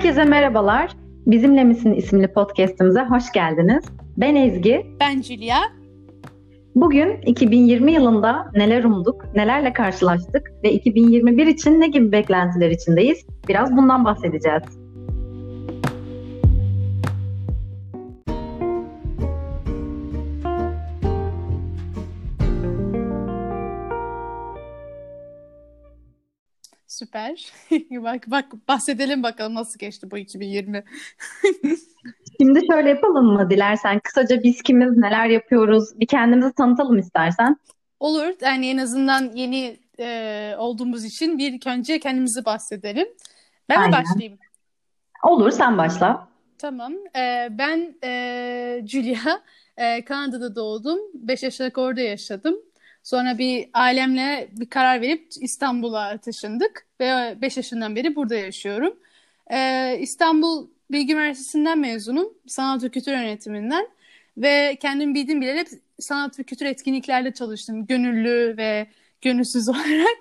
Herkese merhabalar. Bizimle Misin isimli podcast'imize hoş geldiniz. Ben Ezgi. Ben Julia. Bugün 2020 yılında neler umduk, nelerle karşılaştık ve 2021 için ne gibi beklentiler içindeyiz? Biraz bundan bahsedeceğiz. Süper. bak bak bahsedelim bakalım nasıl geçti bu 2020. Şimdi şöyle yapalım mı dilersen? Kısaca biz kimiz, neler yapıyoruz? Bir kendimizi tanıtalım istersen. Olur. Yani en azından yeni e, olduğumuz için bir ilk önce kendimizi bahsedelim. Ben mi Aynen. başlayayım? Olur, sen başla. Tamam. E, ben e, Julia. E, Kanada'da doğdum. 5 yaşına orada yaşadım. Sonra bir ailemle bir karar verip İstanbul'a taşındık ve 5 yaşından beri burada yaşıyorum. Ee, İstanbul Bilgi Üniversitesi'nden mezunum, sanat ve kültür yönetiminden ve kendim bildiğim bileli sanat ve kültür etkinliklerde çalıştım, gönüllü ve gönülsüz olarak,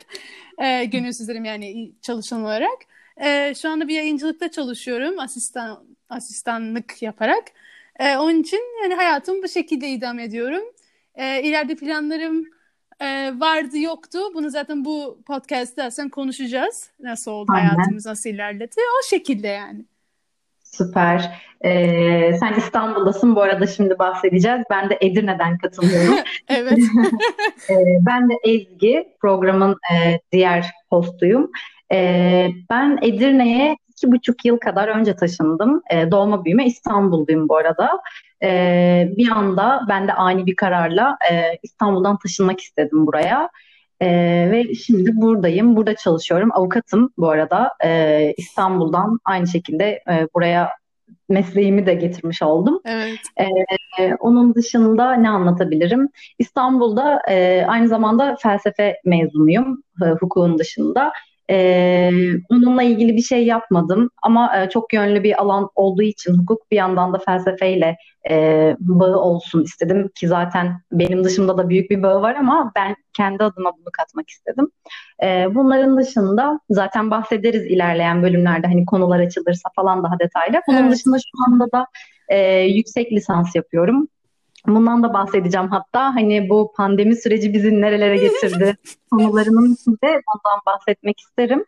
ee, gönülsüzlerim yani çalışan olarak. Ee, şu anda bir yayıncılıkta çalışıyorum, asistan asistanlık yaparak. Ee, onun için yani hayatımı bu şekilde idame ediyorum. Ee, ileride planlarım e, vardı yoktu. Bunu zaten bu podcast'ta sen konuşacağız. Nasıl oldu Aynen. hayatımız nasıl ilerledi. O şekilde yani. Süper. Ee, sen İstanbul'dasın. Bu arada şimdi bahsedeceğiz. Ben de Edirne'den katılıyorum. Evet. Ee, ben de Ezgi, programın e, diğer hostuyum. Ee, ben Edirne'ye iki buçuk yıl kadar önce taşındım. Ee, doğma büyüme İstanbulluyum bu arada. Ee, bir anda ben de ani bir kararla e, İstanbul'dan taşınmak istedim buraya. Ee, ve şimdi buradayım. Burada çalışıyorum. Avukatım bu arada. Ee, İstanbul'dan aynı şekilde e, buraya mesleğimi de getirmiş oldum. Evet. Ee, onun dışında ne anlatabilirim? İstanbul'da e, aynı zamanda felsefe mezunuyum, e, hukukun dışında. Ee, onunla ilgili bir şey yapmadım ama e, çok yönlü bir alan olduğu için hukuk bir yandan da felsefeyle e, bağı olsun istedim ki zaten benim dışımda da büyük bir bağı var ama ben kendi adıma bunu katmak istedim. Ee, bunların dışında zaten bahsederiz ilerleyen bölümlerde hani konular açılırsa falan daha detaylı. Bunun Evet. dışında şu anda da e, yüksek lisans yapıyorum. Bundan da bahsedeceğim hatta hani bu pandemi süreci bizi nerelere getirdi konularının içinde bundan bahsetmek isterim.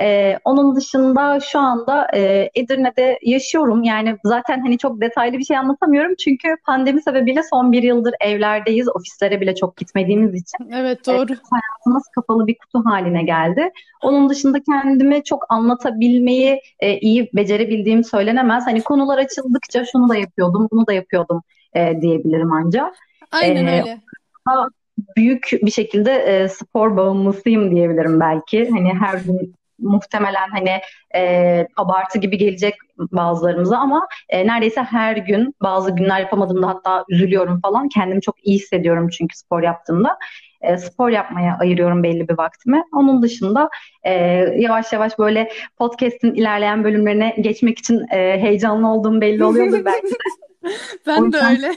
Ee, onun dışında şu anda e, Edirne'de yaşıyorum. Yani zaten hani çok detaylı bir şey anlatamıyorum çünkü pandemi sebebiyle son bir yıldır evlerdeyiz. Ofislere bile çok gitmediğimiz için Evet doğru. hayatımız kapalı bir kutu haline geldi. Onun dışında kendimi çok anlatabilmeyi e, iyi becerebildiğim söylenemez. Hani konular açıldıkça şunu da yapıyordum, bunu da yapıyordum e, diyebilirim ancak. Aynen Ee, öyle. Daha büyük bir şekilde e, spor bağımlısıyım diyebilirim belki. Hani her gün muhtemelen hani e, abartı gibi gelecek bazılarımıza ama e, neredeyse her gün bazı günler yapamadığımda hatta üzülüyorum falan. Kendimi çok iyi hissediyorum çünkü spor yaptığımda. E, spor yapmaya ayırıyorum belli bir vaktimi. Onun dışında e, yavaş yavaş böyle podcast'in ilerleyen bölümlerine geçmek için e, heyecanlı olduğum belli oluyordur belki. Ben de öyle.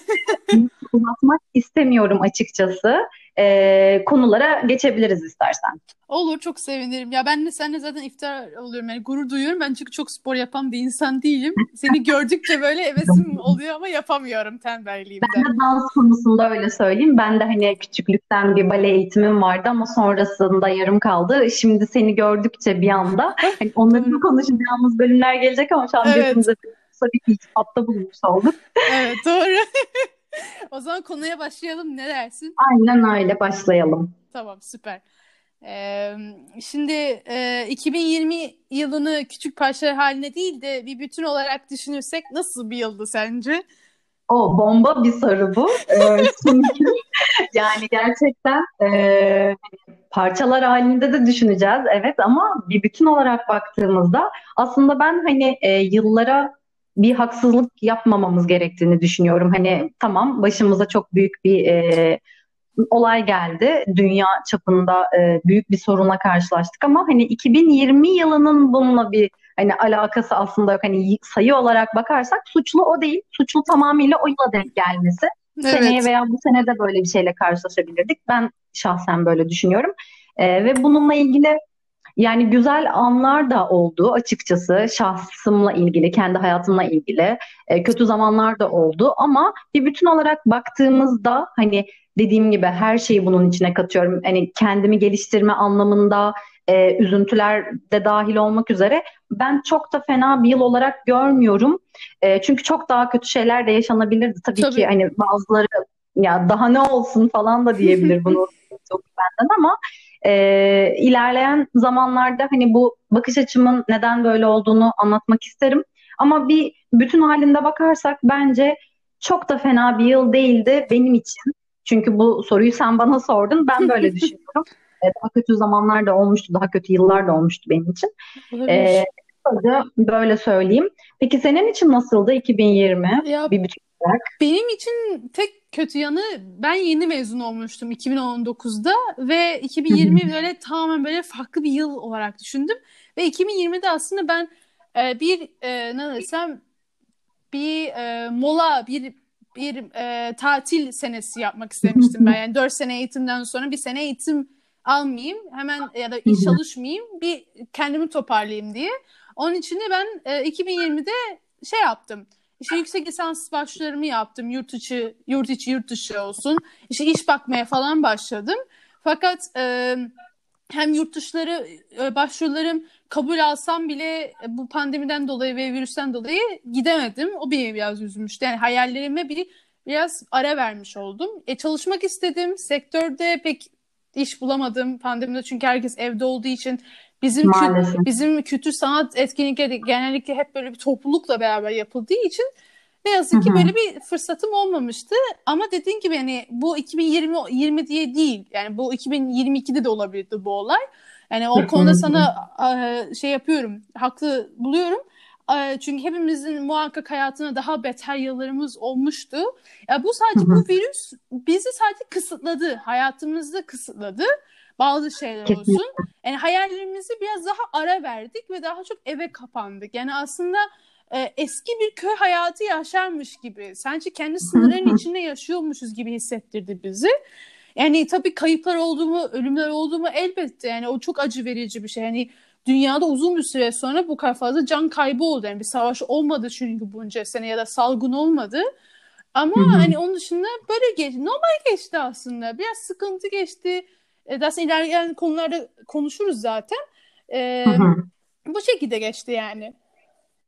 Uzatmak istemiyorum açıkçası. E, konulara geçebiliriz istersen. Olur çok sevinirim. Ya ben de seninle zaten iftar oluyorum. Yani gurur duyuyorum. Ben çünkü çok spor yapan bir insan değilim. Seni gördükçe böyle hevesim oluyor ama yapamıyorum Ben tembelliğimden. de dans konusunda öyle söyleyeyim. Ben de hani küçüklükten bir bale eğitimim vardı ama sonrasında yarım kaldı. Şimdi seni gördükçe bir anda hani onların konuşacağımız bölümler gelecek ama şu an Evet. birbirimize kısa bir iltifatta bulmuş olduk. Evet doğru. O zaman konuya başlayalım. Ne dersin? Aynen öyle başlayalım. Tamam süper. Ee, şimdi e, 2020 yılını küçük parçalar haline değil de bir bütün olarak düşünürsek nasıl bir yıldı sence? O bomba bir soru bu. Ee, çünkü yani gerçekten e, parçalar halinde de düşüneceğiz evet ama bir bütün olarak baktığımızda aslında ben hani e, yıllara bir haksızlık yapmamamız gerektiğini düşünüyorum. Hani tamam başımıza çok büyük bir e, olay geldi. Dünya çapında e, büyük bir soruna karşılaştık ama hani 2020 yılının bununla bir hani alakası aslında yok. Hani sayı olarak bakarsak suçlu o değil. Suçlu tamamıyla o yıla denk gelmesi. Seneye Evet. veya bu sene de böyle bir şeyle karşılaşabilirdik. Ben şahsen böyle düşünüyorum. Ee, ve bununla ilgili Yani güzel anlar da oldu açıkçası şahsımla ilgili, kendi hayatımla ilgili. E, kötü zamanlar da oldu ama bir bütün olarak baktığımızda hani dediğim gibi her şeyi bunun içine katıyorum. Hani kendimi geliştirme anlamında e, üzüntüler de dahil olmak üzere ben çok da fena bir yıl olarak görmüyorum. E, çünkü çok daha kötü şeyler de yaşanabilirdi. Tabii, Tabii. ki hani bazıları ya daha ne olsun falan da diyebilir bunu çok benden ama e, ilerleyen zamanlarda hani bu bakış açımın neden böyle olduğunu anlatmak isterim. Ama bir bütün halinde bakarsak bence çok da fena bir yıl değildi benim için. Çünkü bu soruyu sen bana sordun. Ben böyle düşünüyorum. daha kötü zamanlar da olmuştu, daha kötü yıllar da olmuştu benim için. Ee, böyle söyleyeyim. Peki senin için nasıldı 2020? Ya, bir bütün olarak. Benim için tek kötü yanı ben yeni mezun olmuştum 2019'da ve 2020 böyle tamamen böyle farklı bir yıl olarak düşündüm. Ve 2020'de aslında ben e, bir e, ne desem bir e, mola bir bir e, tatil senesi yapmak istemiştim ben. Yani 4 sene eğitimden sonra bir sene eğitim almayayım hemen ya da iş çalışmayayım bir kendimi toparlayayım diye. Onun için de ben e, 2020'de şey yaptım. İşte yüksek lisans başvurularımı yaptım. Yurt içi, yurt içi, yurt dışı olsun. İşte iş bakmaya falan başladım. Fakat e, hem yurt dışları e, başvurularım kabul alsam bile e, bu pandemiden dolayı ve virüsten dolayı gidemedim. O beni biraz üzmüştü. Yani hayallerime bir biraz ara vermiş oldum. E, çalışmak istedim. Sektörde pek iş bulamadım pandemide çünkü herkes evde olduğu için bizim kü- bizim kültür sanat etkinlikleri genellikle hep böyle bir toplulukla beraber yapıldığı için ne yazık ki böyle bir fırsatım olmamıştı. Ama dediğin gibi yani bu 2020 20 diye değil. Yani bu 2022'de de olabilirdi bu olay. Yani o konuda sana şey yapıyorum, haklı buluyorum. Çünkü hepimizin muhakkak hayatına daha beter yıllarımız olmuştu. Ya bu sadece bu virüs bizi sadece kısıtladı. Hayatımızı kısıtladı. Bazı şeyler olsun. Yani hayallerimizi biraz daha ara verdik ve daha çok eve kapandık. Yani aslında e, eski bir köy hayatı yaşarmış gibi. Sanki kendi sınırların içinde yaşıyormuşuz gibi hissettirdi bizi. Yani tabii kayıplar oldu mu, ölümler oldu mu elbette. Yani o çok acı verici bir şey. Yani dünyada uzun bir süre sonra bu kadar fazla can kaybı oldu. Yani bir savaş olmadı çünkü bunca sene ya da salgın olmadı. Ama hı hı. hani onun dışında böyle geçti. Normal geçti aslında. Biraz sıkıntı geçti. E, aslında ilerleyen konularda konuşuruz zaten. E, hı hı. Bu şekilde geçti yani.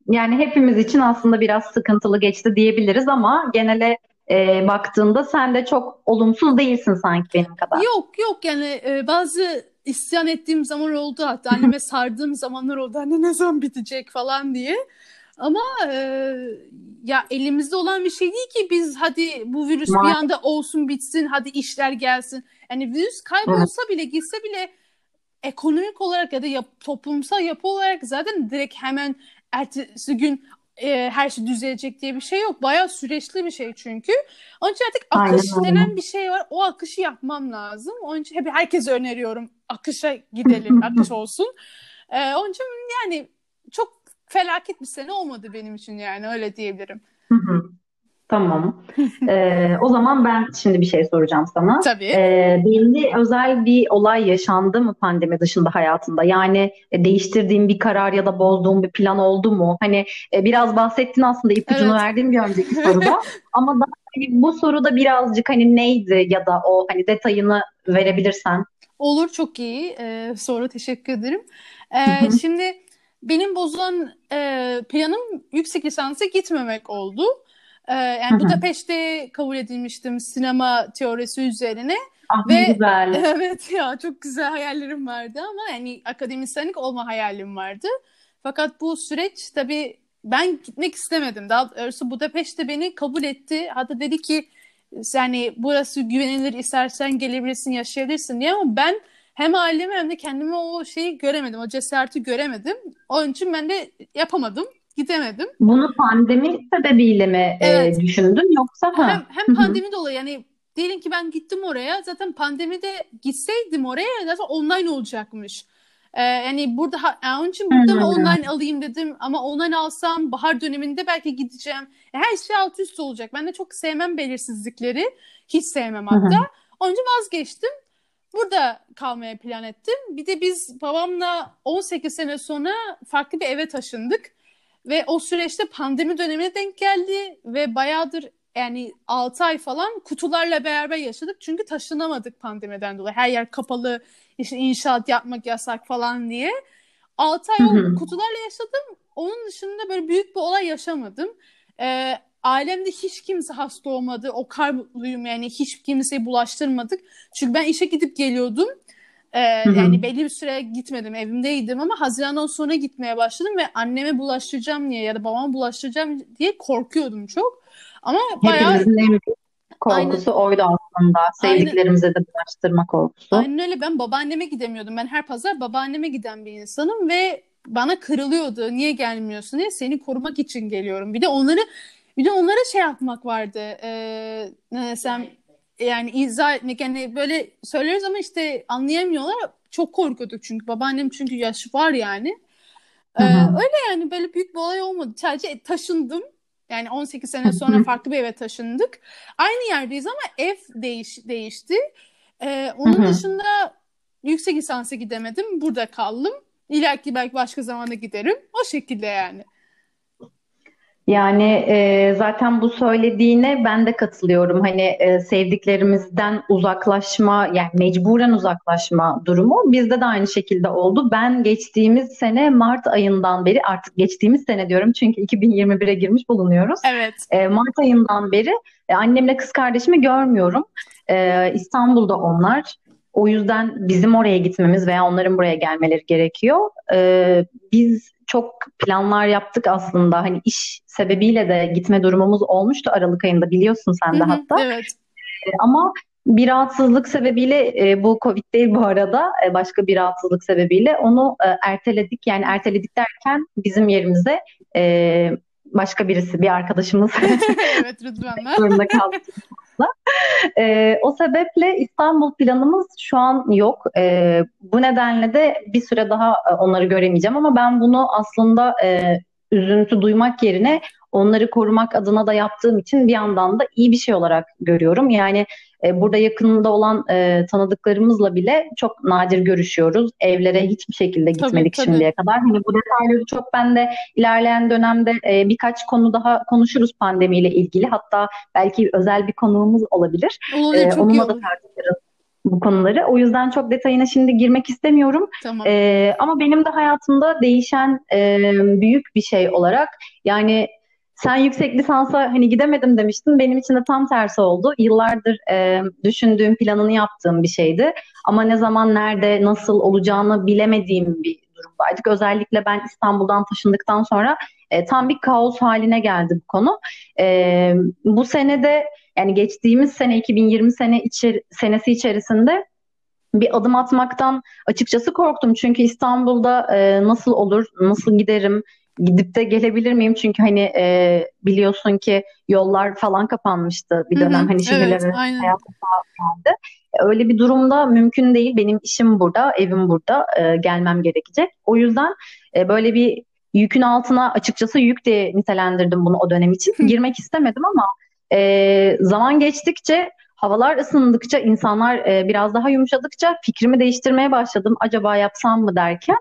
Yani hepimiz için aslında biraz sıkıntılı geçti diyebiliriz ama genele e, baktığında sen de çok olumsuz değilsin sanki benim kadar. Yok yok yani e, bazı isyan ettiğim zaman oldu hatta anneme sardığım zamanlar oldu anne ne zaman bitecek falan diye. Ama e, ya elimizde olan bir şey değil ki biz hadi bu virüs bir anda olsun bitsin hadi işler gelsin. Yani virüs kaybolsa bile gitse bile ekonomik olarak ya da yap, toplumsal yapı olarak zaten direkt hemen ertesi gün e, her şey düzelecek diye bir şey yok. Bayağı süreçli bir şey çünkü. Onun için artık akış Aynen. denen bir şey var. O akışı yapmam lazım. Onun için hep herkese öneriyorum. Akışa gidelim, akış olsun. E, onun için yani çok felaket bir sene olmadı benim için yani öyle diyebilirim. Tamam. Ee, o zaman ben şimdi bir şey soracağım sana. Tabii. Ee, belli özel bir olay yaşandı mı pandemi dışında hayatında? Yani e, değiştirdiğin bir karar ya da bozduğun bir plan oldu mu? Hani e, biraz bahsettin aslında ipucunu evet. verdiğim bir önceki soruda. Ama daha, hani, bu soruda birazcık hani neydi ya da o hani detayını verebilirsen. Olur çok iyi ee, soru teşekkür ederim. Ee, şimdi benim bozulan e, planım yüksek lisansa gitmemek oldu. Ee, yani. Budapeşte kabul edilmiştim sinema teorisi üzerine. Ah, Ve güzel. evet ya çok güzel hayallerim vardı ama yani akademisyenlik olma hayalim vardı. Fakat bu süreç tabii ben gitmek istemedim. Daha doğrusu Budapeşte beni kabul etti. Hatta dedi ki yani burası güvenilir istersen gelebilirsin yaşayabilirsin diye ama ben hem ailemi hem de kendime o şeyi göremedim. O cesareti göremedim. Onun için ben de yapamadım gidemedim. Bunu pandemi sebebiyle mi e, evet. e, düşündün yoksa? Ha? Hem, hem pandemi dolayı yani diyelim ki ben gittim oraya zaten pandemide gitseydim oraya zaten online olacakmış. Ee, yani burada yani onun için burada mı online alayım dedim ama online alsam bahar döneminde belki gideceğim. Her şey alt üst olacak. Ben de çok sevmem belirsizlikleri. Hiç sevmem hatta. Onun için vazgeçtim. Burada kalmaya plan ettim. Bir de biz babamla 18 sene sonra farklı bir eve taşındık. Ve o süreçte pandemi dönemine denk geldi ve bayağıdır yani 6 ay falan kutularla beraber yaşadık. Çünkü taşınamadık pandemiden dolayı. Her yer kapalı, işte inşaat yapmak yasak falan diye. 6 ay kutularla yaşadım. Onun dışında böyle büyük bir olay yaşamadım. Ee, ailemde hiç kimse hasta olmadı. O kadar mutluyum yani hiç kimseye bulaştırmadık. Çünkü ben işe gidip geliyordum. Ee, yani belli bir süre gitmedim evimdeydim ama Haziran'dan sonra gitmeye başladım ve anneme bulaştıracağım diye ya da babama bulaştıracağım diye korkuyordum çok. Ama bayağı... Korkusu Aynen. oydu aslında. Sevdiklerimize Aynen. de bulaştırma korkusu. Aynen öyle. Ben babaanneme gidemiyordum. Ben her pazar babaanneme giden bir insanım ve bana kırılıyordu. Niye gelmiyorsun diye. Seni korumak için geliyorum. Bir de onları bir de onlara şey yapmak vardı. Ee, ne desem yani izah etmek yani böyle söylüyoruz ama işte anlayamıyorlar. Çok korkuyorduk çünkü babaannem çünkü yaşı var yani. Ee, öyle yani böyle büyük bir olay olmadı. Sadece taşındım. Yani 18 sene sonra farklı bir eve taşındık. Aynı yerdeyiz ama ev değiş, değişti. Ee, onun dışında yüksek lisansa gidemedim. Burada kaldım. İleriki belki başka zamanda giderim. O şekilde yani. Yani e, zaten bu söylediğine ben de katılıyorum. Hani e, sevdiklerimizden uzaklaşma, yani mecburen uzaklaşma durumu bizde de aynı şekilde oldu. Ben geçtiğimiz sene Mart ayından beri, artık geçtiğimiz sene diyorum çünkü 2021'e girmiş bulunuyoruz. Evet. E, Mart ayından beri e, annemle kız kardeşimi görmüyorum. E, İstanbul'da onlar. O yüzden bizim oraya gitmemiz veya onların buraya gelmeleri gerekiyor. E, biz çok planlar yaptık aslında. Hani iş sebebiyle de gitme durumumuz olmuştu Aralık ayında biliyorsun sen de hatta. Evet. E, ama bir rahatsızlık sebebiyle e, bu Covid değil bu arada e, başka bir rahatsızlık sebebiyle onu e, erteledik. Yani erteledik derken bizim yerimize e, başka birisi bir arkadaşımız evet zorunda kaldık. E, o sebeple İstanbul planımız şu an yok. E, bu nedenle de bir süre daha e, onları göremeyeceğim ama ben bunu aslında e, üzüntü duymak yerine onları korumak adına da yaptığım için bir yandan da iyi bir şey olarak görüyorum. Yani e, burada yakınında olan e, tanıdıklarımızla bile çok nadir görüşüyoruz. Evlere hiçbir şekilde gitmedik tabii, şimdiye tabii. kadar. Hani bu detayları çok ben de ilerleyen dönemde e, birkaç konu daha konuşuruz pandemiyle ilgili. Hatta belki özel bir konuğumuz olabilir. Olabilir, e, onunla da tartışırız bu konuları. O yüzden çok detayına şimdi girmek istemiyorum. Tamam. Ee, ama benim de hayatımda değişen e, büyük bir şey olarak yani sen yüksek lisansa hani gidemedim demiştin. Benim için de tam tersi oldu. Yıllardır e, düşündüğüm, planını yaptığım bir şeydi. Ama ne zaman, nerede, nasıl olacağını bilemediğim bir durumdaydık. Özellikle ben İstanbul'dan taşındıktan sonra e, tam bir kaos haline geldi bu konu. E, bu senede yani geçtiğimiz sene 2020 sene içer, senesi içerisinde bir adım atmaktan açıkçası korktum. Çünkü İstanbul'da e, nasıl olur, nasıl giderim, gidip de gelebilir miyim? Çünkü hani e, biliyorsun ki yollar falan kapanmıştı bir dönem. Hı hı, hani şehirlerin evet, hayatı kaldı. Öyle bir durumda mümkün değil. Benim işim burada, evim burada. E, gelmem gerekecek. O yüzden e, böyle bir yükün altına açıkçası yük diye nitelendirdim bunu o dönem için. Girmek istemedim ama e, zaman geçtikçe havalar ısındıkça insanlar e, biraz daha yumuşadıkça fikrimi değiştirmeye başladım. Acaba yapsam mı derken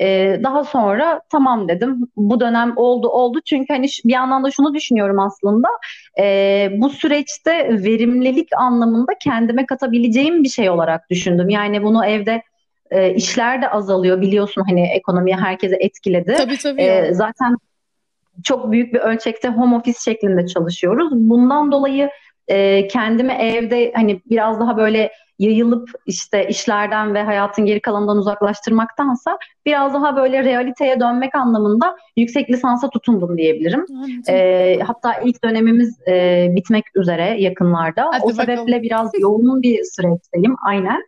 ee, daha sonra tamam dedim. Bu dönem oldu oldu çünkü hani bir yandan da şunu düşünüyorum aslında. E, bu süreçte verimlilik anlamında kendime katabileceğim bir şey olarak düşündüm. Yani bunu evde e, işler de azalıyor biliyorsun hani ekonomiye herkese etkiledi. Tabii tabii. E, zaten çok büyük bir ölçekte home office şeklinde çalışıyoruz. Bundan dolayı e, kendimi evde hani biraz daha böyle yayılıp işte işlerden ve hayatın geri kalanından uzaklaştırmaktansa biraz daha böyle realiteye dönmek anlamında yüksek lisansa tutundum diyebilirim. E, hatta ilk dönemimiz e, bitmek üzere yakınlarda. Hadi o bakalım. sebeple biraz yoğun bir süreçteyim aynen.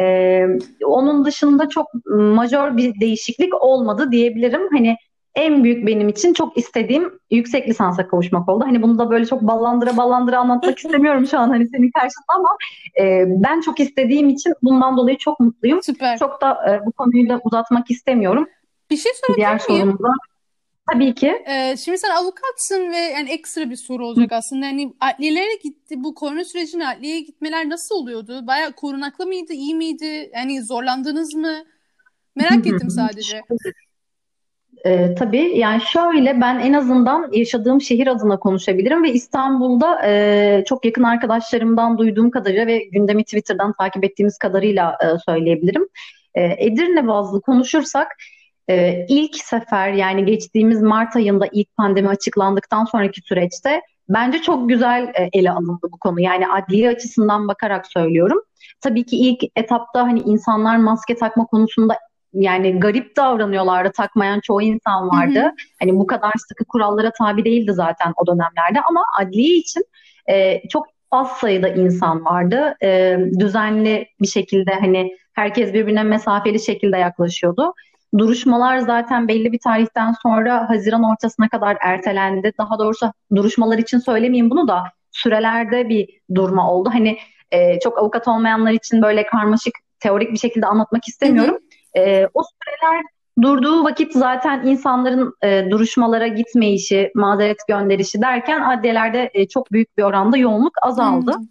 E, onun dışında çok majör bir değişiklik olmadı diyebilirim. Hani en büyük benim için çok istediğim yüksek lisansa kavuşmak oldu. Hani bunu da böyle çok ballandıra ballandıra anlatmak istemiyorum şu an hani senin karşında ama e, ben çok istediğim için bundan dolayı çok mutluyum. Süper. Çok da e, bu konuyu da uzatmak istemiyorum. Bir şey sorabilir Diğer miyim? sorumuza Tabii ki. Ee, şimdi sen avukatsın ve yani ekstra bir soru olacak aslında. Yani adliyelere gitti bu korona sürecinde adliyeye gitmeler nasıl oluyordu? Bayağı korunaklı mıydı, iyi miydi? Yani zorlandınız mı? Merak ettim sadece. E, tabii yani şöyle ben en azından yaşadığım şehir adına konuşabilirim ve İstanbul'da e, çok yakın arkadaşlarımdan duyduğum kadarıyla ve gündemi Twitter'dan takip ettiğimiz kadarıyla e, söyleyebilirim. E, Edirne bazlı konuşursak e, ilk sefer yani geçtiğimiz Mart ayında ilk pandemi açıklandıktan sonraki süreçte bence çok güzel e, ele alındı bu konu. Yani adliye açısından bakarak söylüyorum. Tabii ki ilk etapta hani insanlar maske takma konusunda yani garip davranıyorlardı. Takmayan çoğu insan vardı. Hı hı. Hani bu kadar sıkı kurallara tabi değildi zaten o dönemlerde ama adliye için e, çok az sayıda insan vardı. E, düzenli bir şekilde hani herkes birbirine mesafeli şekilde yaklaşıyordu. Duruşmalar zaten belli bir tarihten sonra Haziran ortasına kadar ertelendi. Daha doğrusu duruşmalar için söylemeyeyim bunu da sürelerde bir durma oldu. Hani e, çok avukat olmayanlar için böyle karmaşık teorik bir şekilde anlatmak istemiyorum. Hı hı. E, o süreler durduğu vakit zaten insanların e, duruşmalara gitme işi, mazeret gönderişi derken adliyelerde e, çok büyük bir oranda yoğunluk azaldı. Hmm.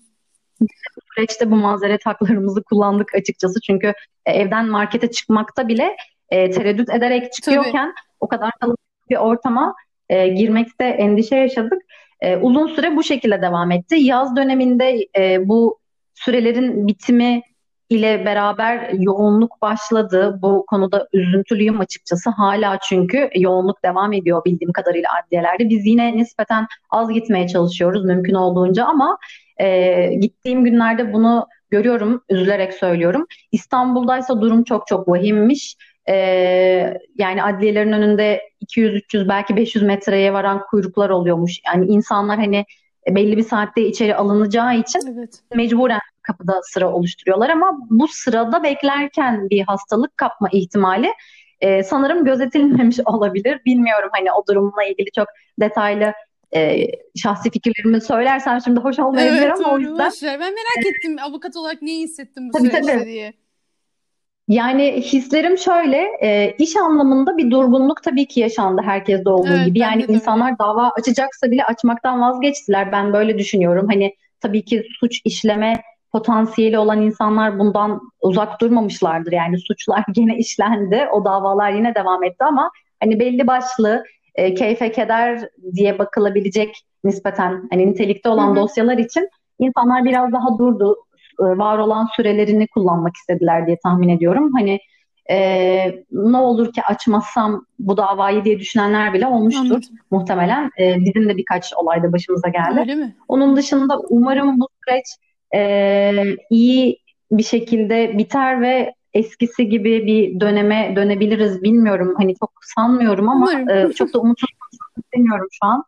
Bu süreçte bu mazeret haklarımızı kullandık açıkçası. Çünkü e, evden markete çıkmakta bile e, tereddüt ederek çıkıyorken Tabii. o kadar kalabalık bir ortama e, girmekte endişe yaşadık. E, uzun süre bu şekilde devam etti. Yaz döneminde e, bu sürelerin bitimi ile beraber yoğunluk başladı. Bu konuda üzüntülüyüm açıkçası. Hala çünkü yoğunluk devam ediyor bildiğim kadarıyla adliyelerde. Biz yine nispeten az gitmeye çalışıyoruz mümkün olduğunca ama e, gittiğim günlerde bunu görüyorum, üzülerek söylüyorum. İstanbul'daysa durum çok çok vahimmiş. E, yani adliyelerin önünde 200-300 belki 500 metreye varan kuyruklar oluyormuş. Yani insanlar hani belli bir saatte içeri alınacağı için evet. mecburen kapıda sıra oluşturuyorlar ama bu sırada beklerken bir hastalık kapma ihtimali e, sanırım gözetilmemiş olabilir. Bilmiyorum hani o durumla ilgili çok detaylı e, şahsi fikirlerimi söylersem şimdi hoş olmayabilir evet, ama o yüzden. Boş Ben merak ettim avukat olarak neyi hissettin bu tabii, süreçte tabii. diye. Yani hislerim şöyle, e, iş anlamında bir durgunluk tabii ki yaşandı herkeste olduğu evet, gibi. Yani insanlar dava açacaksa bile açmaktan vazgeçtiler. Ben böyle düşünüyorum. Hani tabii ki suç işleme potansiyeli olan insanlar bundan uzak durmamışlardır. Yani suçlar gene işlendi, o davalar yine devam etti ama hani belli başlı e, keyfe keder diye bakılabilecek nispeten hani nitelikte olan Hı-hı. dosyalar için insanlar biraz daha durdu. E, var olan sürelerini kullanmak istediler diye tahmin ediyorum. Hani e, ne olur ki açmazsam bu davayı diye düşünenler bile olmuştur Anladım. muhtemelen. E, bizim de birkaç olayda başımıza geldi. Onun dışında umarım bu süreç e, iyi bir şekilde biter ve eskisi gibi bir döneme dönebiliriz bilmiyorum. Hani çok sanmıyorum ama e, çok da umutsuz istemiyorum şu an.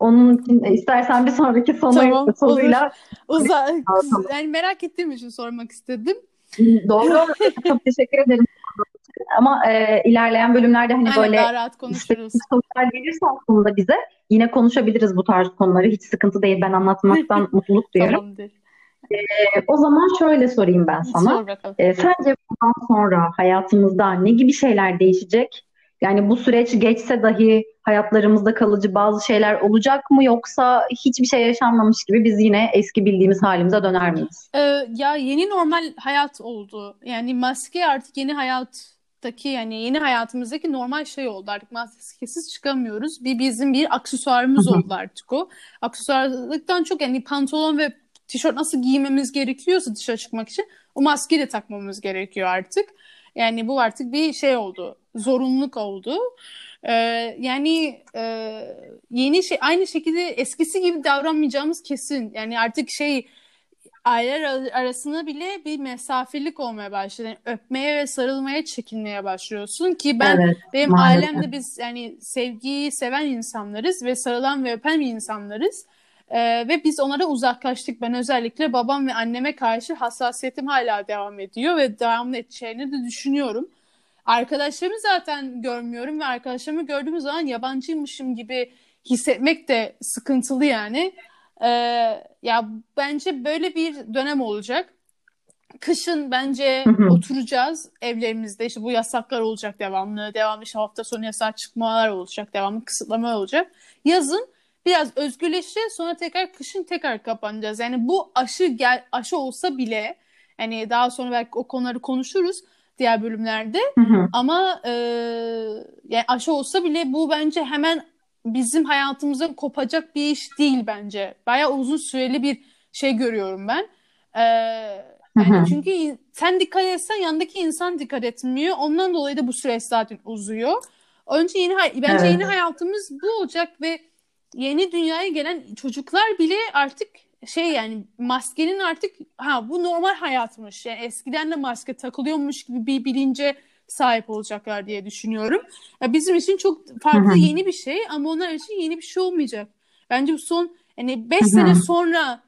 Onun için istersen bir sonraki sonu tamam, soruyla Uza yani merak ettiğim için sormak istedim. Doğru. çok teşekkür ederim. Ama e, ilerleyen bölümlerde hani Aynen, böyle daha rahat konuşuruz. sosyal gelirse aslında bize yine konuşabiliriz bu tarz konuları. Hiç sıkıntı değil. Ben anlatmaktan mutluluk duyuyorum. Tamamdır. Ee, o zaman şöyle sorayım ben sana. Sor. Ee, sence bundan sonra hayatımızda ne gibi şeyler değişecek? Yani bu süreç geçse dahi hayatlarımızda kalıcı bazı şeyler olacak mı yoksa hiçbir şey yaşanmamış gibi biz yine eski bildiğimiz halimize döner miyiz? Ee, ya yeni normal hayat oldu. Yani maske artık yeni hayattaki yani yeni hayatımızdaki normal şey oldu. Artık maskesiz çıkamıyoruz. Bir bizim bir aksesuarımız oldu artık o. Aksesuarlıktan çok yani pantolon ve tişört nasıl giymemiz gerekiyorsa dışarı çıkmak için o maskeyi de takmamız gerekiyor artık. Yani bu artık bir şey oldu. Zorunluluk oldu. Ee, yani e, yeni şey aynı şekilde eskisi gibi davranmayacağımız kesin. Yani artık şey aileler arasında bile bir mesafelik olmaya başladı. Yani öpmeye ve sarılmaya çekinmeye başlıyorsun ki ben evet, benim maalesef. ailemde biz yani sevgiyi seven insanlarız ve sarılan ve öpen insanlarız. Ee, ve biz onlara uzaklaştık. Ben özellikle babam ve anneme karşı hassasiyetim hala devam ediyor ve devamlı edeceğini de düşünüyorum. Arkadaşlarımı zaten görmüyorum ve arkadaşlarımı gördüğüm zaman yabancıymışım gibi hissetmek de sıkıntılı yani. Ee, ya bence böyle bir dönem olacak. kışın bence Hı hı. oturacağız evlerimizde. İşte bu yasaklar olacak devamlı. Devamlı işte hafta sonu yasak çıkmalar olacak. Devamlı kısıtlamalar olacak. Yazın biraz özgürleşeceğiz. Sonra tekrar kışın tekrar kapanacağız. Yani bu aşı gel aşı olsa bile hani daha sonra belki o konuları konuşuruz diğer bölümlerde. Hı hı. Ama e, yani aşı olsa bile bu bence hemen bizim hayatımızdan kopacak bir iş değil bence. Bayağı uzun süreli bir şey görüyorum ben. E, yani Hı hı. çünkü sen dikkat etsen yandaki insan dikkat etmiyor. Ondan dolayı da bu süreç zaten uzuyor. Önce yeni bence Evet. yeni hayatımız bu olacak ve yeni dünyaya gelen çocuklar bile artık şey yani maskenin artık ha bu normal hayatmış. Yani eskiden de maske takılıyormuş gibi bir bilince sahip olacaklar diye düşünüyorum. Ya bizim için çok farklı yeni bir şey ama onlar için yeni bir şey olmayacak. Bence bu son yani 5 Hı hı. sene sonra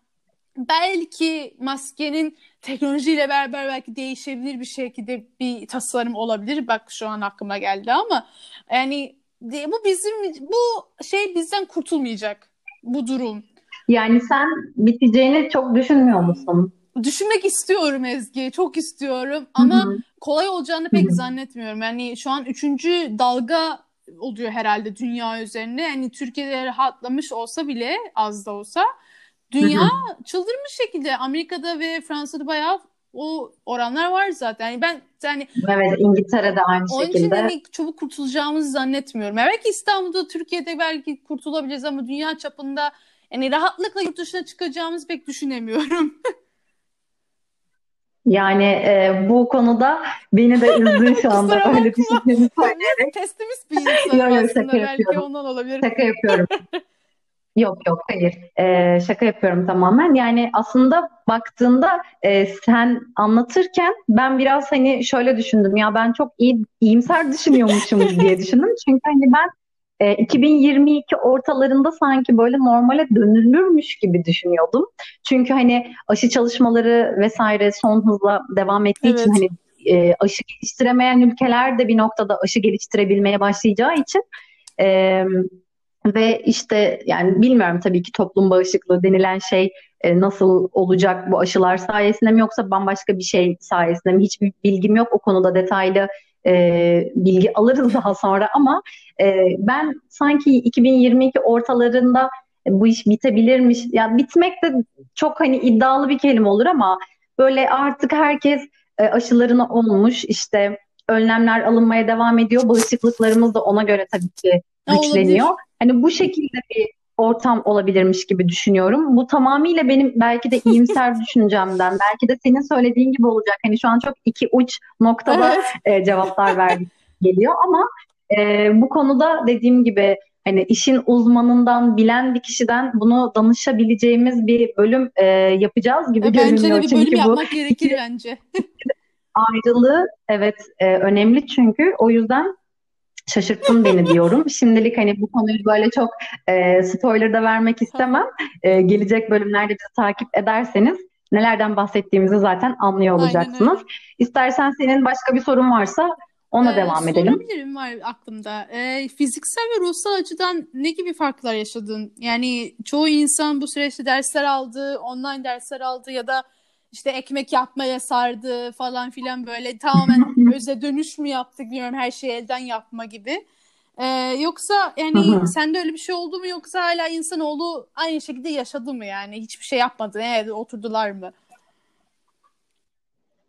belki maskenin teknolojiyle beraber belki değişebilir bir şekilde bir tasarım olabilir. Bak şu an aklıma geldi ama yani de- bu bizim bu şey bizden kurtulmayacak bu durum. Yani sen biteceğini çok düşünmüyor musun? Düşünmek istiyorum Ezgi, çok istiyorum ama hı. kolay olacağını pek hı. zannetmiyorum. Yani şu an üçüncü dalga oluyor herhalde dünya üzerinde. Yani Türkiye'de rahatlamış olsa bile az da olsa dünya hı. çıldırmış şekilde Amerika'da ve Fransa'da bayağı o oranlar var zaten. Yani ben yani Evet, İngiltere'de aynı onun için şekilde. hani çabuk kurtulacağımızı zannetmiyorum. Yani belki İstanbul'da, Türkiye'de belki kurtulabiliriz ama dünya çapında yani rahatlıkla yurt dışına çıkacağımızı pek düşünemiyorum. Yani e, bu konuda beni de üzdün şu anda öyle bakma. düşündüğünü söyle. Biraz pesimist bir yok aslında. Belki yapıyorum. ondan olabilir. Şaka yapıyorum. Yok yok hayır. Ee, şaka yapıyorum tamamen. Yani aslında baktığında e, sen anlatırken ben biraz hani şöyle düşündüm ya ben çok iyi iyimser düşünüyormuşum diye düşündüm. Çünkü hani ben e, 2022 ortalarında sanki böyle normale dönülürmüş gibi düşünüyordum. Çünkü hani aşı çalışmaları vesaire son hızla devam ettiği için Evet. hani e, aşı geliştiremeyen ülkeler de bir noktada aşı geliştirebilmeye başlayacağı için e, ve işte yani bilmiyorum tabii ki toplum bağışıklığı denilen şey e, nasıl olacak bu aşılar sayesinde mi yoksa bambaşka bir şey sayesinde mi? Hiçbir bilgim yok. O konuda detaylı e, bilgi alırız daha sonra ama e, ben sanki 2022 ortalarında e, bu iş bitebilirmiş. Yani bitmek de çok hani iddialı bir kelime olur ama böyle artık herkes e, aşılarını olmuş işte önlemler alınmaya devam ediyor. Bağışıklıklarımız da ona göre tabii ki Ha, olabilir. güçleniyor. Hani bu şekilde bir ortam olabilirmiş gibi düşünüyorum. Bu tamamıyla benim belki de iyimser düşüncemden, belki de senin söylediğin gibi olacak. Hani şu an çok iki uç noktada e, cevaplar verdik geliyor ama e, bu konuda dediğim gibi hani işin uzmanından, bilen bir kişiden bunu danışabileceğimiz bir bölüm e, yapacağız gibi E, Bence de görünüyor. bir bölüm Çünkü bu yapmak gerekir bence. ayrılığı evet e, önemli çünkü o yüzden şaşırttın beni diyorum. Şimdilik hani bu konuyu böyle çok e, spoiler da vermek istemem. E, gelecek bölümlerde bizi takip ederseniz nelerden bahsettiğimizi zaten anlıyor olacaksınız. İstersen senin başka bir sorun varsa ona Ee, devam edelim. sorabilirim var aklımda. Ee, fiziksel ve ruhsal açıdan ne gibi farklar yaşadın? Yani çoğu insan bu süreçte dersler aldı, online dersler aldı ya da işte ekmek yapmaya sardı falan filan böyle tamamen öze dönüş mü yaptık bilmiyorum her şeyi elden yapma gibi. Ee, yoksa yani hı. sende öyle bir şey oldu mu yoksa hala insanoğlu aynı şekilde yaşadı mı yani hiçbir şey yapmadı evde oturdular mı?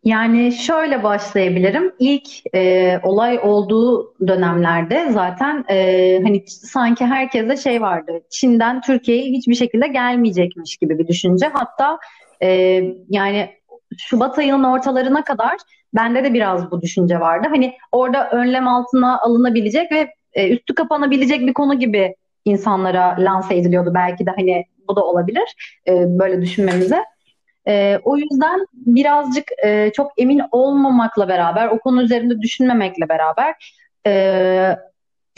Yani şöyle başlayabilirim. İlk e, olay olduğu dönemlerde zaten e, hani sanki herkeste şey vardı. Çin'den Türkiye'ye hiçbir şekilde gelmeyecekmiş gibi bir düşünce. Hatta e, yani Şubat ayının ortalarına kadar bende de biraz bu düşünce vardı. Hani orada önlem altına alınabilecek ve e, üstü kapanabilecek bir konu gibi insanlara lanse ediliyordu. Belki de hani bu da olabilir e, böyle düşünmemize. E, o yüzden birazcık e, çok emin olmamakla beraber, o konu üzerinde düşünmemekle beraber e,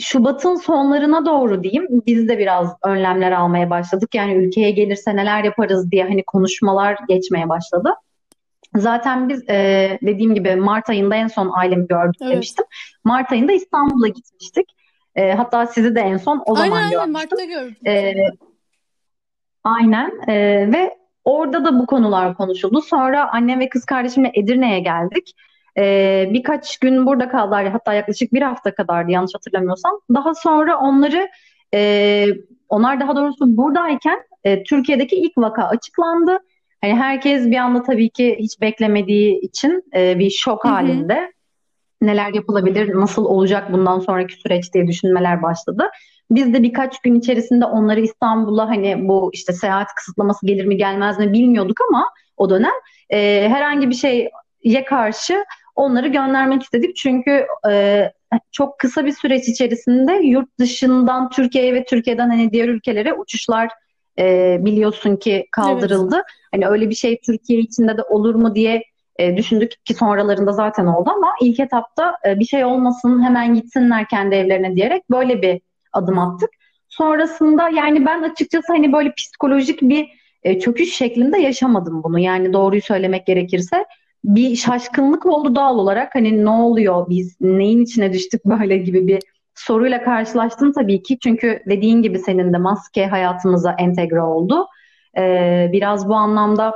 Şubat'ın sonlarına doğru diyeyim biz de biraz önlemler almaya başladık. Yani ülkeye gelirse neler yaparız diye hani konuşmalar geçmeye başladı. Zaten biz e, dediğim gibi Mart ayında en son ailemi gördük Evet. demiştim. Mart ayında İstanbul'a gitmiştik. E, hatta sizi de en son o Aynen zaman aynen görmüştüm. Mart'ta gördüm. E, aynen E, ve Orada da bu konular konuşuldu. Sonra annem ve kız kardeşimle Edirne'ye geldik. Ee, birkaç gün burada kaldılar. Hatta yaklaşık bir hafta kadardı yanlış hatırlamıyorsam. Daha sonra onları e, onlar daha doğrusu buradayken e, Türkiye'deki ilk vaka açıklandı. Hani herkes bir anda tabii ki hiç beklemediği için e, bir şok Hı hı. halinde neler yapılabilir, nasıl olacak bundan sonraki süreç diye düşünmeler başladı. Biz de birkaç gün içerisinde onları İstanbul'a hani bu işte seyahat kısıtlaması gelir mi gelmez mi bilmiyorduk ama o dönem e, herhangi bir şeye karşı onları göndermek istedik. Çünkü e, çok kısa bir süreç içerisinde yurt dışından Türkiye'ye ve Türkiye'den hani diğer ülkelere uçuşlar e, biliyorsun ki kaldırıldı. Evet. Hani öyle bir şey Türkiye içinde de olur mu diye e, düşündük ki sonralarında zaten oldu ama ilk etapta e, bir şey olmasın hemen gitsinler kendi evlerine diyerek böyle bir adım attık. Sonrasında yani ben açıkçası hani böyle psikolojik bir e, çöküş şeklinde yaşamadım bunu. Yani doğruyu söylemek gerekirse bir şaşkınlık oldu doğal olarak. Hani ne oluyor biz neyin içine düştük böyle gibi bir soruyla karşılaştım tabii ki. Çünkü dediğin gibi senin de maske hayatımıza entegre oldu. Ee, biraz bu anlamda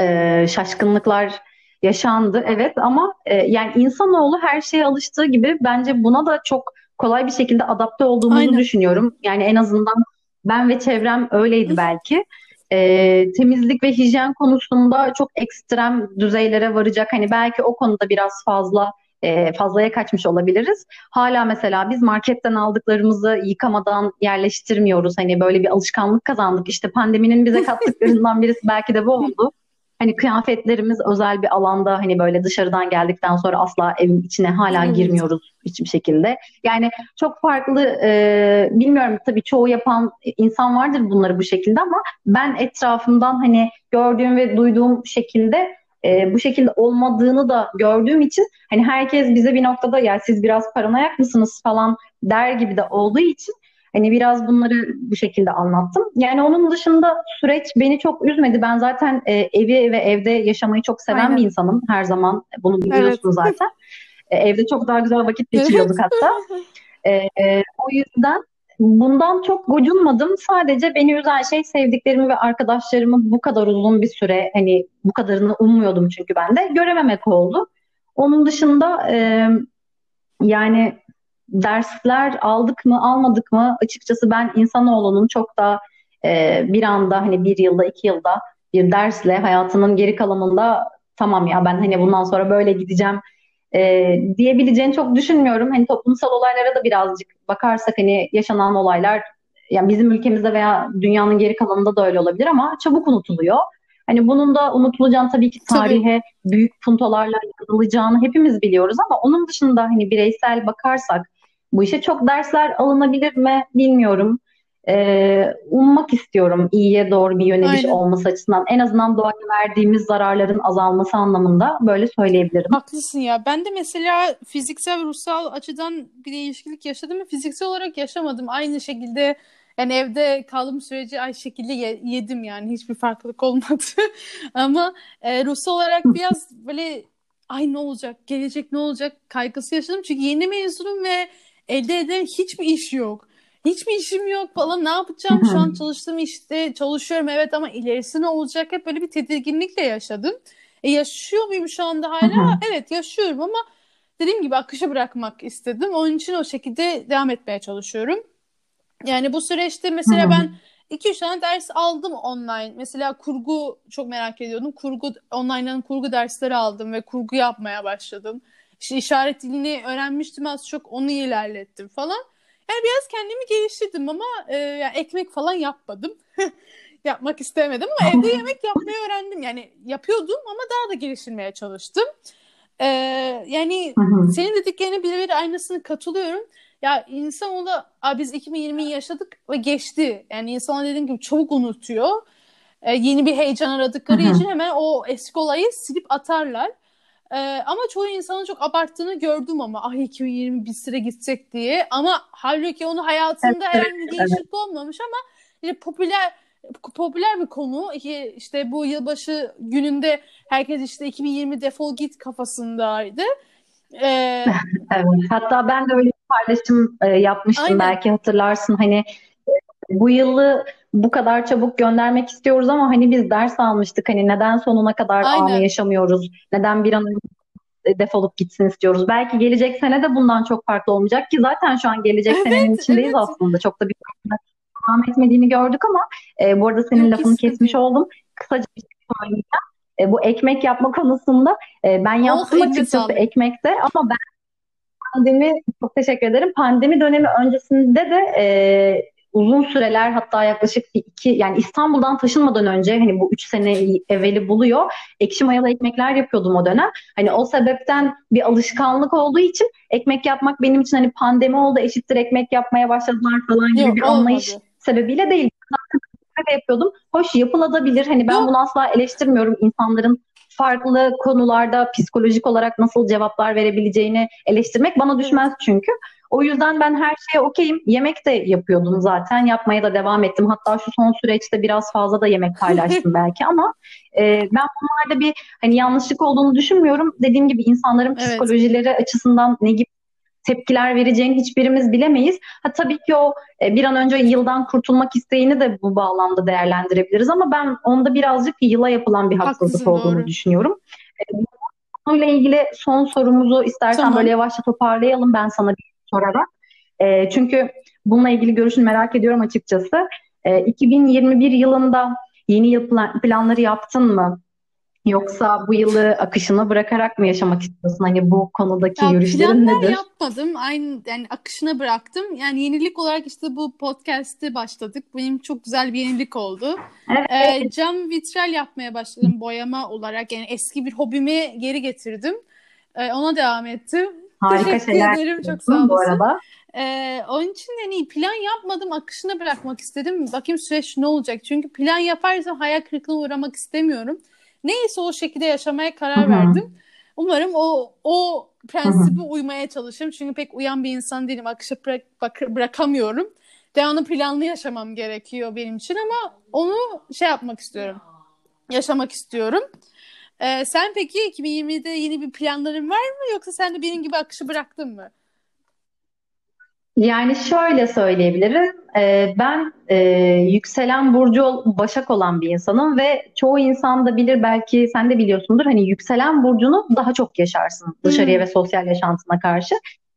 e, şaşkınlıklar yaşandı evet ama e, yani insanoğlu her şeye alıştığı gibi bence buna da çok kolay bir şekilde adapte olduğumuzu Aynen. düşünüyorum. Yani en azından ben ve çevrem öyleydi belki. E, temizlik ve hijyen konusunda çok ekstrem düzeylere varacak. Hani belki o konuda biraz fazla e, fazlaya kaçmış olabiliriz. Hala mesela biz marketten aldıklarımızı yıkamadan yerleştirmiyoruz. Hani böyle bir alışkanlık kazandık. İşte pandeminin bize kattıklarından birisi belki de bu oldu. Hani kıyafetlerimiz özel bir alanda hani böyle dışarıdan geldikten sonra asla evin içine hala evet. girmiyoruz hiçbir şekilde. Yani çok farklı e, bilmiyorum tabii çoğu yapan insan vardır bunları bu şekilde ama ben etrafımdan hani gördüğüm ve duyduğum şekilde e, bu şekilde olmadığını da gördüğüm için hani herkes bize bir noktada ya siz biraz paranoyak mısınız falan der gibi de olduğu için Hani biraz bunları bu şekilde anlattım. Yani onun dışında süreç beni çok üzmedi. Ben zaten e, evi ve evde yaşamayı çok seven Aynen. bir insanım. Her zaman bunu biliyorsun evet. zaten. E, evde çok daha güzel vakit geçiriyorduk hatta. E, e, o yüzden bundan çok gocunmadım. Sadece beni üzen şey sevdiklerimi ve arkadaşlarımı bu kadar uzun bir süre hani bu kadarını ummuyordum çünkü ben de görememek oldu. Onun dışında e, yani dersler aldık mı almadık mı açıkçası ben insanoğlunun çok da e, bir anda hani bir yılda iki yılda bir dersle hayatının geri kalanında tamam ya ben hani bundan sonra böyle gideceğim e, diyebileceğini çok düşünmüyorum. Hani toplumsal olaylara da birazcık bakarsak hani yaşanan olaylar yani bizim ülkemizde veya dünyanın geri kalanında da öyle olabilir ama çabuk unutuluyor. Hani bunun da unutulacağını tabii ki tarihe tabii. büyük puntolarla yazılacağını hepimiz biliyoruz ama onun dışında hani bireysel bakarsak bu işe çok dersler alınabilir mi bilmiyorum. Ee, ummak istiyorum iyiye doğru bir yöneliş Aynen. olması açısından. En azından doğaya verdiğimiz zararların azalması anlamında böyle söyleyebilirim. Haklısın ya. Ben de mesela fiziksel ruhsal açıdan bir değişiklik yaşadım fiziksel olarak yaşamadım. Aynı şekilde yani evde kaldığım sürece aynı şekilde yedim yani hiçbir farklılık olmadı. Ama e, ruhsal olarak biraz böyle ay ne olacak, gelecek ne olacak kaygısı yaşadım. Çünkü yeni mezunum ve elde eden hiçbir iş yok. Hiçbir işim yok falan ne yapacağım şu an çalıştığım işte çalışıyorum evet ama ilerisi ne olacak hep böyle bir tedirginlikle yaşadım. E yaşıyor muyum şu anda hala? evet yaşıyorum ama dediğim gibi akışa bırakmak istedim. Onun için o şekilde devam etmeye çalışıyorum. Yani bu süreçte mesela ben 2-3 tane ders aldım online. Mesela kurgu çok merak ediyordum. Kurgu online'dan kurgu dersleri aldım ve kurgu yapmaya başladım. İşte işaret dilini öğrenmiştim az çok onu ilerlettim falan. Yani biraz kendimi geliştirdim ama e, yani ekmek falan yapmadım. Yapmak istemedim ama evde yemek yapmayı öğrendim. Yani yapıyordum ama daha da geliştirmeye çalıştım. Ee, yani senin dediklerine birebir aynısını katılıyorum. Ya insanoğlu biz 2020'yi yaşadık ve geçti. Yani insana dediğim gibi çabuk unutuyor. Ee, yeni bir heyecan aradıkları için hemen o eski olayı silip atarlar. Ee, ama çoğu insanın çok abarttığını gördüm ama ah 2020 bir süre gidecek diye. Ama halbuki onu hayatında evet, herhangi bir değişiklik evet. olmamış ama işte popüler popüler bir konu. İşte bu yılbaşı gününde herkes işte 2020 defol git kafasındaydı. Ee, evet. Hatta ben de öyle paylaşım e, yapmıştım Aynen. belki hatırlarsın. Hani e, bu yılı bu kadar çabuk göndermek istiyoruz ama hani biz ders almıştık. Hani neden sonuna kadar anı yaşamıyoruz? Neden bir an önce defolup gitsin istiyoruz? Belki gelecek sene de bundan çok farklı olmayacak ki zaten şu an gelecek senenin Evet, içindeyiz evet. aslında. Çok da bir devam etmediğini gördük ama e, bu arada senin Yok, lafını de kesmiş oldum. Kısaca bir şey söyleyeceğim. E, bu ekmek yapma konusunda e, ben Oh, yaptım eline açıkçası ekmekte ama ben pandemi çok teşekkür ederim. Pandemi dönemi öncesinde de e, uzun süreler hatta yaklaşık iki yani İstanbul'dan taşınmadan önce hani bu üç sene evveli buluyor. Ekşi mayalı ekmekler yapıyordum o dönem. Hani o sebepten bir alışkanlık olduğu için ekmek yapmak benim için hani pandemi oldu eşittir ekmek yapmaya başladılar falan gibi Yok, bir anlayış olmadı. sebebiyle değil. De yapıyordum. Hoş yapılabilir. Hani ben Yok. bunu asla eleştirmiyorum. İnsanların farklı konularda psikolojik olarak nasıl cevaplar verebileceğini eleştirmek bana düşmez çünkü. O yüzden ben her şeye okeyim. Yemek de yapıyordum zaten. Yapmaya da devam ettim. Hatta şu son süreçte biraz fazla da yemek paylaştım belki ama e, ben bunlarda bir hani yanlışlık olduğunu düşünmüyorum. Dediğim gibi insanların Evet. psikolojileri açısından ne gibi tepkiler vereceğini hiçbirimiz bilemeyiz. Ha tabii ki o e, bir an önce yıldan kurtulmak isteğini de bu bağlamda değerlendirebiliriz ama ben onda birazcık yıla yapılan bir haksızlık Haklısın, olduğunu doğru. düşünüyorum. E, konuyla ilgili son sorumuzu istersen Tamam. böyle yavaşça toparlayalım ben sana bir sorarak. E, çünkü bununla ilgili görüşünü merak ediyorum açıkçası. E, 2021 yılında yeni yıl plan- planları yaptın mı? Yoksa bu yılı akışına bırakarak mı yaşamak istiyorsun? Hani bu konudaki Ya planlar nedir? yapmadım. Aynı yani akışına bıraktım. Yani yenilik olarak işte bu podcast'te başladık. Benim çok güzel bir yenilik oldu. Evet. Ee, cam vitral yapmaya başladım boyama olarak. Yani eski bir hobimi geri getirdim. Ee, ona devam ettim. Harika Teşekkür şeyler ederim. Çok sağ bu olasın. arada. Ee, onun için hani plan yapmadım. Akışına bırakmak istedim. Bakayım süreç ne olacak. Çünkü plan yaparsam hayal kırıklığına uğramak istemiyorum. Neyse o şekilde yaşamaya karar Hı hı. verdim. Umarım o o prensibe uymaya çalışırım. Çünkü pek uyan bir insan değilim. Akışa bırak, bak- bırakamıyorum. Devamlı planlı yaşamam gerekiyor benim için ama onu şey yapmak istiyorum. Yaşamak istiyorum. Ee, sen peki 2020'de yeni bir planların var mı yoksa sen de benim gibi akışı bıraktın mı? Yani şöyle söyleyebilirim. Ee, ben e, yükselen burcu ol- Başak olan bir insanım ve çoğu insan da bilir belki sen de biliyorsundur. Hani yükselen burcunu daha çok yaşarsın dışarıya Hmm. ve sosyal yaşantına karşı.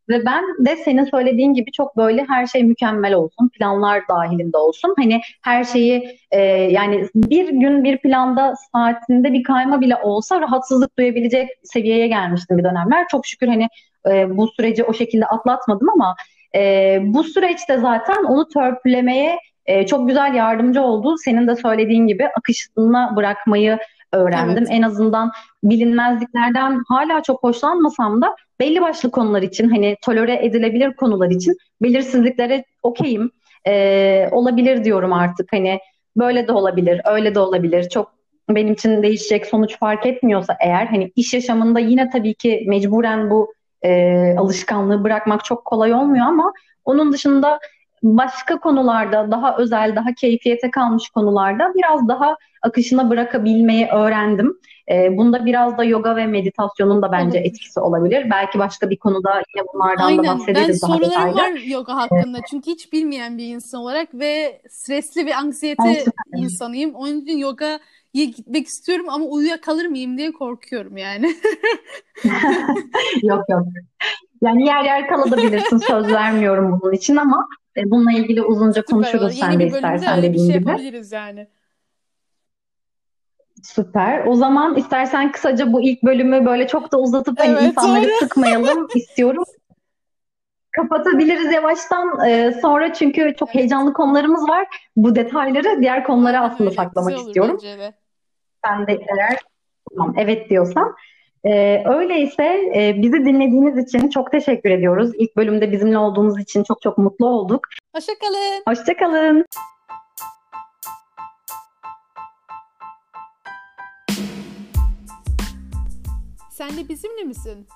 Ve ben de senin söylediğin gibi çok böyle her şey mükemmel olsun, planlar dahilinde olsun. Hani her şeyi e, yani bir gün bir planda saatinde bir kayma bile olsa rahatsızlık duyabilecek seviyeye gelmiştim bir dönemler. Çok şükür hani e, bu süreci o şekilde atlatmadım ama e, bu süreçte zaten onu törpülemeye e, çok güzel yardımcı oldu. Senin de söylediğin gibi akışına bırakmayı öğrendim. Evet. En azından bilinmezliklerden hala çok hoşlanmasam da belli başlı konular için hani tolere edilebilir konular için belirsizliklere okeyim. E, olabilir diyorum artık hani böyle de olabilir, öyle de olabilir. Çok benim için değişecek sonuç fark etmiyorsa eğer hani iş yaşamında yine tabii ki mecburen bu e, alışkanlığı bırakmak çok kolay olmuyor ama onun dışında başka konularda daha özel, daha keyfiyete kalmış konularda biraz daha akışına bırakabilmeyi öğrendim. E, bunda biraz da yoga ve meditasyonun da bence Olabilir. etkisi olabilir. Belki başka bir konuda yine bunlardan da Aynen. Ben bahsederiz daha sorularım detaylı. var yoga hakkında. Çünkü hiç bilmeyen bir insan olarak ve stresli Ay, anksiyete insanıyım. Onun için yogaya gitmek istiyorum ama uyuyakalır mıyım diye korkuyorum yani. Yok yok. Yani yer yer kalabilirsin söz vermiyorum bunun için ama e, bununla ilgili uzunca Süper olur. konuşuruz sen Yeni de istersen dediğin şey gibi. yapabiliriz yani. Süper. O zaman istersen kısaca bu ilk bölümü böyle çok da uzatıp hani Evet, insanları doğru. sıkmayalım istiyorum. Kapatabiliriz yavaştan e, sonra çünkü çok Evet. heyecanlı konularımız var. Bu detayları diğer konulara aslında öyle. saklamak istiyorum. bence de. Sen de eğer tamam evet diyorsan. E, öyleyse e, bizi dinlediğiniz için çok teşekkür ediyoruz. İlk bölümde bizimle olduğunuz için çok çok mutlu olduk. Hoşçakalın. Hoşçakalın. Sen de bizimle misin?